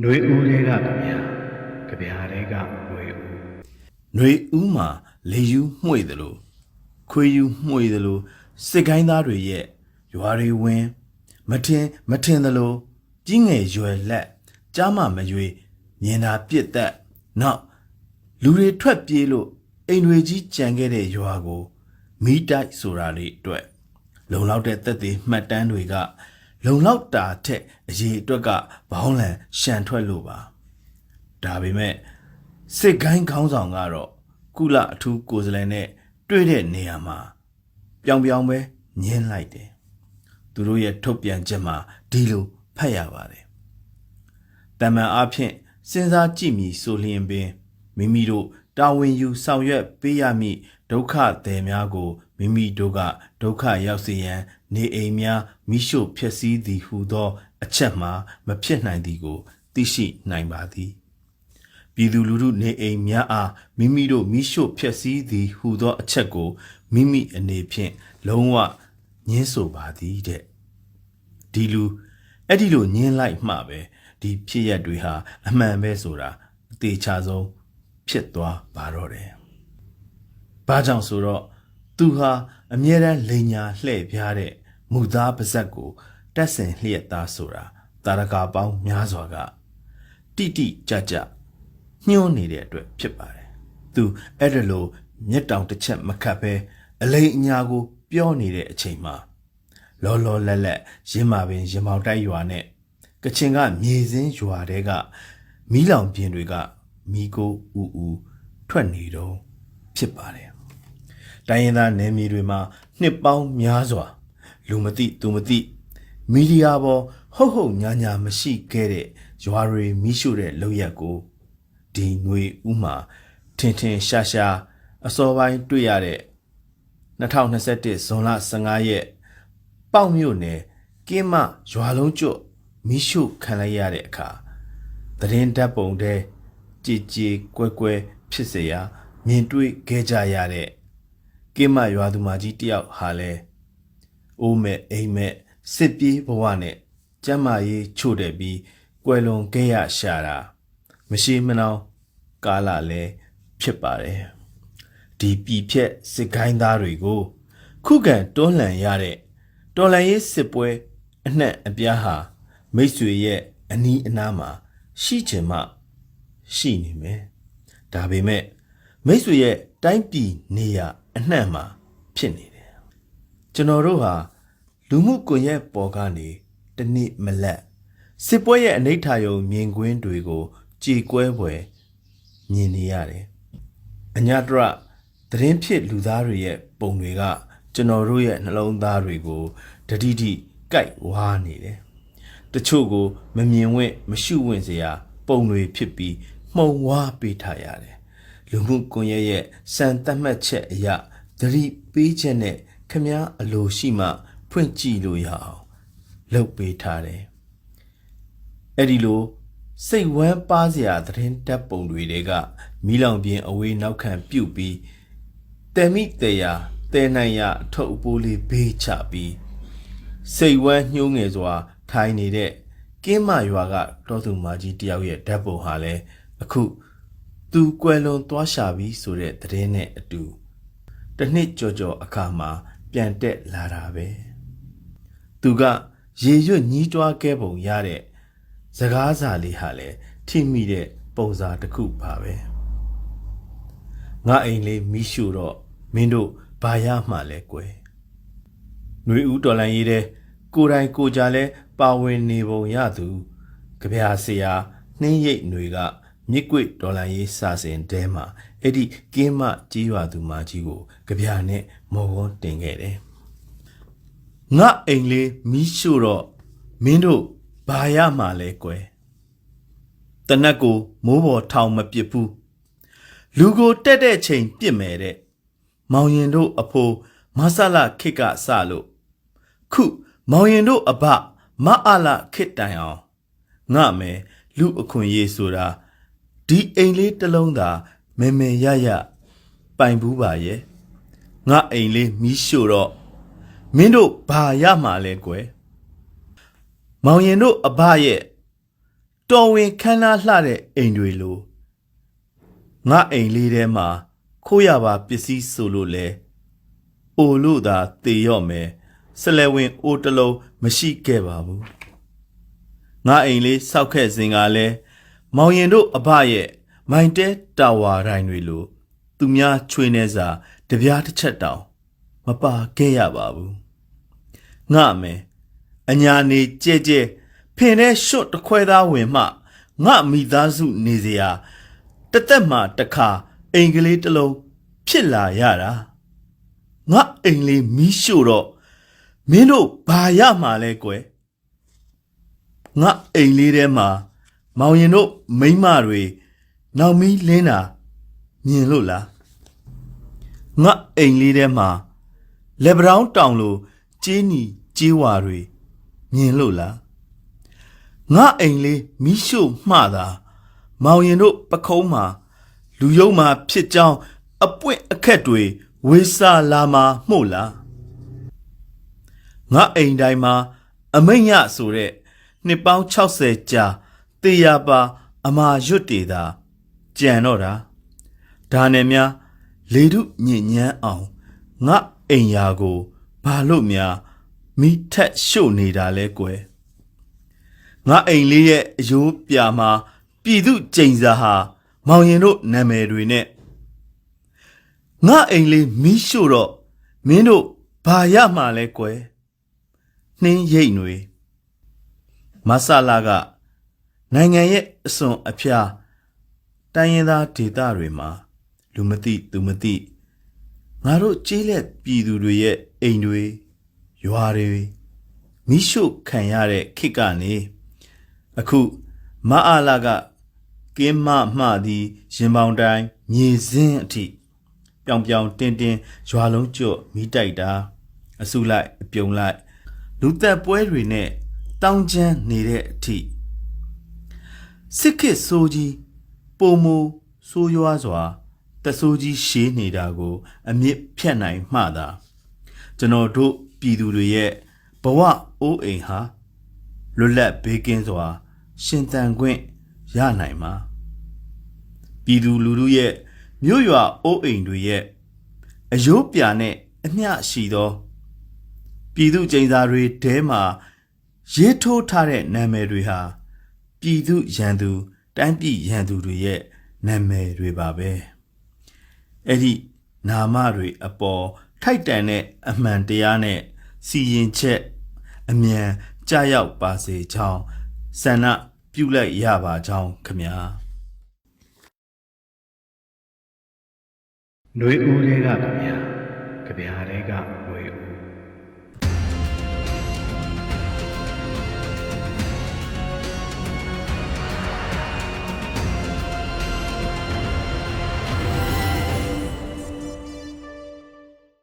ຫນွေဦးတွေကကြဗျာကြဗျာတွေကຫນွေဦး ຫນွေဦးမှာလေယူမှွေတယ်လို့ခွေယူမှွေတယ်လို့စစ်ကိုင်းသားတွေရဲ့ရွာတွေဝင်မထင်မထင်တယ်လို့ကြီးငယ်ရွယ်လက်ကြားမမရွေမြင်တာပြစ်သက်နောက်လူတွေထွက်ပြေးလို့အိမ်တွေကြီးကြံခဲ့တဲ့ရွာကိုမီးတိုက်ဆိုတာလေးအတွက်လုံလောက်တဲ့သက်သေမှတ်တမ်းတွေက လုံလောက်တာထက်အရေးအတွက်ကဘောင်းလန်ရှန်ထွက်လို့ပါဒါပေမဲ့စစ်ကိုင်းခေါင်းဆောင်ကတော့ကုလအထူးကိုယ်စားလှယ်နဲ့တွေ့တဲ့နေရာမှာပြောင်ပြောင်ပဲညင်းလိုက်တယ်သူတို့ရဲ့ထုတ်ပြန်ချက်မှာဒီလိုဖတ်ရပါတယ်တမန်အားဖြင့်စဉ်းစားကြည့်မည်ဆိုလျင်ပင်မိမိတို့တာဝန်ယူဆောင်ရွက်ပေးရမည့်ဒုက္ခသည်များကိုမိမိတို့ကဒုက္ခရောက်စေရန် နေအိမ်များမိရှုဖျက်ဆီးသည်ဟုသော အချက်မှာမဖြစ်နိုင်သည်ကို သိရှိနိုင်ပါသည်ပြည်သူလူထုနေအိမ်များအားမိမိတို့မိရှို့ဖျက်ဆီးသည်ဟူသောအချက်ကိုမိမိအနေဖြင့်လုံးဝညှင်းဆိုပါသည်တဲ့ဒီလူအဲ့ဒီလိုညှင်းလိုက်မှပဲဒီဖြစ်ရက်တွေဟာအမှန်ပဲဆိုတာအသေးချာဆုံးဖြစ်သွားပါတော့တယ်။ဘာကြောင့်ဆိုတော့သူဟာအမြဲတမ်းလိန်ညာလှည့်ပြားတဲ့ မူသားပါဇက်ကိုတက်ဆင်လျက်သားဆိုတာတာရကာပေါင်းများစွာကတိတိကြကြညှိုးနေတဲ့အတွက်ဖြစ်ပါတယ်။သူအဲ့ဒါလိုမျက်တောင်တစ်ချက်မခတ်ပဲအလိမ်အညာကို ပြောနေတဲ့အချိန်မှာလောလောလတ်လတ်ရင်းမာပင်ရင်မောင်တိုက်ရွာနဲ့ကချင်ကမြေစင်းရွာတဲကမီးလောင်ပြင်းတွေကမိကိုဥဥထွက်နေတော့ဖြစ်ပါတယ်။တိုင်းရင်းသားနယ်မြေတွေမှာနှစ်ပေါင်းများစွာ လူမသိသူမသိမီဒီယာပေါ်ဟုတ်ဟုတ်ညာညာမရှိခဲ့တဲ့ရွာတွေမိရှုတဲ့လောက်ရက်ကို ဒီຫນွေဥမှာထင်ထင်ရှားရှားအစောပိုင်းတွေ့ရတဲ့2021ဇွန်လ15ရက်ပေါက်မြို့နယ်ကင်းမရွာလုံးကျွတ်မိရှုခံလိုက်ရတဲ့အခါသတင်းဓာတ်ပုံတဲ့ကြည်ကြည်ကွဲကွဲဖြစ်เสียရာမြင်တွေ့ခဲ့ကြရတဲ့ကင်းမရွာသူမကြီးတယောက်ဟာလဲ အိုးမဲ့အိမ်မဲ့စစ်ပြေးဘဝနဲ့ကျမ်းမာရေးချို့တဲ့ပြီးကွယ်လွန်ခဲ့ရရှာတာမရှိမနှောင်းကာလလည်းဖြစ်ပါတယ်ဒီပြည်ဖြက်စစ်ကိုင်းသားတွေကို ခုခံတွန်းလှန်ရတဲ့တော်လှန်ရေးစစ်ပွဲအနှံ့အပြားဟာမိတ်ဆွေရဲ့အနီးအနားမှာရှိချင်မှရှိနေမယ်ဒါပေမဲ့မိတ်ဆွေရဲ့တိုင်းပြည်နေရအနှံ့မှာဖြစ်နေတယ် ကျွန်တော်တို့ဟာလူမှုကွန်ရက်ပေါ်ကနေတနည်းမလက်စစ်ပွဲရဲ့အနိဋ္ဌာယုံမြင်ကွင်းတွေကိုကြည်ကွဲပွဲမြင်နေရတယ်။အညာတရသတင်းဖြစ်လူသားတွေရဲ့ပုံတွေကကျွန်တော်တို့ရဲ့နှလုံးသားတွေကိုတတိတိကြိုက်ဝါနေတယ်။တချို့ကိုမမြင်ဝင့်မရှုဝင့်စရာပုံတွေဖြစ်ပြီးမှုံဝါပေးထားရတယ်။လူမှုကွန်ရက်ရဲ့စံသတ်မှတ်ချက်အရသတိပေးချက်နဲ့ ခမားအလိုရှိမှ ဖွင့်ကြည့်လို့ရအောင်လုပ်ပေးထားတယ်။အဲ့ဒီလိုစိတ်ဝမ်းပါစရာသတင်းတပ်ပုံတွေတဲကမီးလောင်ပြင်းအဝေးနောက်ခံပြုတ်ပြီးတဲမိတဲရာတဲနိုင်ရအထုပ်အပိုးလေးဘေးချပြီးစိတ်ဝမ်းညှိုးငယ်စွာ ထိုင်နေတဲ့ကင်းမရွာကတောသူမကြီးတယောက်ရဲ့ဓာတ်ပုံဟာလဲအခုသူကွယ်လွန်သွားရှာပြီဆိုတဲ့သတင်းနဲ့အတူတစ်နှစ်ကြော်ကြော်အခါမှာ ပြန်တက်လာတာပဲသူကရေရွတ်ညီးတွားခဲ့ပုံရတဲ့စကားစာလေးဟာလည်းထိမိတဲ့ပုံစာတစ်ခုပါပဲငါအိမ်လေးမိရှုတော့မင်းတို့ဘာရမှလဲကွယ်ຫນွေဦးတော်လန်ရေးတဲ့ကိုယ်တိုင်ကိုကြလဲပါဝင်နေပုံရသူကြပြာဆရာနှင်းရိပ်ຫນွေကမြစ်ကွေ့ဒေါ်လာရေးစာစင်တဲမှာ အဲ့ဒီကင်းမကြီးရွာသူမကြီးကိုကြပြာနဲ့မော်ဝန်းတင်ခဲ့တယ်ငါအိမ်လေးမီးရှို့တော့မင်းတို့ဘာရမှလဲကွယ်တနက်ကိုမိုးပေါ်ထောင်မပစ်ဘူးလူကိုတက်တဲ့ချိန်ပြစ်မယ်တဲ့မောင်ရင်တို့အဖိုးမဆလခိကစလို့ခုမောင်ရင်တို့အဘမအလခစ်တိုင်အောင်ငါမယ်လူအခွင့်ရေးဆိုတာဒီအိမ်လေးတစ်လုံးသာ မေမေရရပိုင်ဘူးပါရဲ့ငါအိမ်လေးမီးရှို့တော့မင်းတို့ဘာရမှာလဲကွယ်မောင်ရင်တို့အဘရဲ့တော်ဝင်ခမ်းနားလှတဲ့အိမ်တွေလိုငါအိမ်လေးထဲမှာခိုးရပါပစ္စည်းဆိုလို့လဲအိုလို့သာတေရော့မယ်ဆလဲဝင်အိုတလုံးမရှိခဲ့ပါဘူးငါအိမ်လေးစောက်ခဲ့စဉ်ကလဲမောင်ရင်တို့အဘရဲ့ မိုင်တဲတာဝါတိုင်းတွေလိုသူများချွေနေစာတပြားတစ်ချက်တောင်မပါခဲ့ရပါဘူးငါမယ်အညာနေကြဲကြဲဖင်တဲ့ရှွတ်တစ်ခွဲသားဝင်မှငါမိသားစုနေစရာတစ်သက်မှတစ်ခါအိမ်ကလေးတစ်လုံးဖြစ်လာရတာငါအိမ်လေးမီးရှို့တော့မင်းတို့ဘာရမှာလဲကွယ်ငါအိမ်လေးထဲမှာမောင်ရင်တို့မိန်းမတွေ နောက်မီးလင်းတာမြင်လို့လားငါအိမ်လေးထဲမှာလက်ဗရောင်းတောင်လိုကျင်းနီကြေးဝါတွေမြင်လို့လားငါအိမ်လေးမီးရှို့မှတာမောင်ရင်တို့ပခုံးမှာလူယုံမှာဖြစ်ကြောင်းအပွင့်အခက်တွေဝေစာလာမှာမှုတ်လားငါအိမ်တိုင်းမှာအမိတ်ရဆိုတဲ့နှစ်ပေါင်း60ကြာတေရပါအမာရွတ်တေတာ ကြံတော့တာဒါနဲ့များလေတုညဉ့်ညမ်းအောင်ငါအိမ်ယာကိုဘာလို့များမိထက်ရှို့နေတာလဲကွယ်ငါအိမ်လေးရဲ့အယိုးပြာမှာပြည်သူကျိန်စာဟာမောင်ရင်တို့နာမည်တွေနဲ့ငါအိမ်လေးမီးရှို့တော့မင်းတို့ဘာရမှာလဲကွယ်နှင်းရိတ်တွေမဆလာကနိုင်ငံရဲ့အစွန်အဖျား တိုင်းရင်းသားဒေသတွေမှာလူမသိသူမသိငါတို့ကြေးလက်ပြည်သူတွေရဲ့အိမ်တွေရွာတွေမိရှုခံရတဲ့ခေတ်ကနေအခုမအားလာကကင်းမမှသည်ရင်ပေါင်တိုင်းမြေစင်းအထိပြောင်ပြောင်တင်းတင်းရွာလုံးကျွတ်မိတိုက်တာအစုလိုက်အပြုံလိုက် လူသက်ပွဲတွေနဲ့တောင်းချမ်းနေတဲ့အထိစစ်ခစ်ဆိုးကြီး ပုံမူဆိုးရွားစွာတဆိုးကြီးရှေးနေတာကို အမြင့်ဖြတ်နိုင်မှသာကျွန်တော်တို့ပြည်သူတွေရဲ့ဘဝအိုးအိမ်ဟာလွတ်လပ်ဘေးကင်းစွာ ရှင်သန်ခွင့်ရနိုင်မှာပြည်သူလူထုရဲ့မြို့ရွာအိုးအိမ်တွေရဲ့အယိုးပြာနဲ့အမျှရှိသော ပြည်သူကျင်းစာတွေတဲမှာရေးထိုးထားတဲ့နာမည်တွေဟာပြည်သူရန်သူ တိုင်းပြည်ရန်သူတွေရဲ့နာမည်တွေပါပဲအဲ့ဒီနာမတွေအပေါ်ထိုက်တန်တဲ့အမှန်တရားနဲ့စီရင်ချက်အမြန်ကြရောက်ပါစေကြောင်းဆန္ဒပြုလိုက်ရပါကြောင်းခမညာနှွေဦးလေးကခမညာကြပြားလေးကဝေ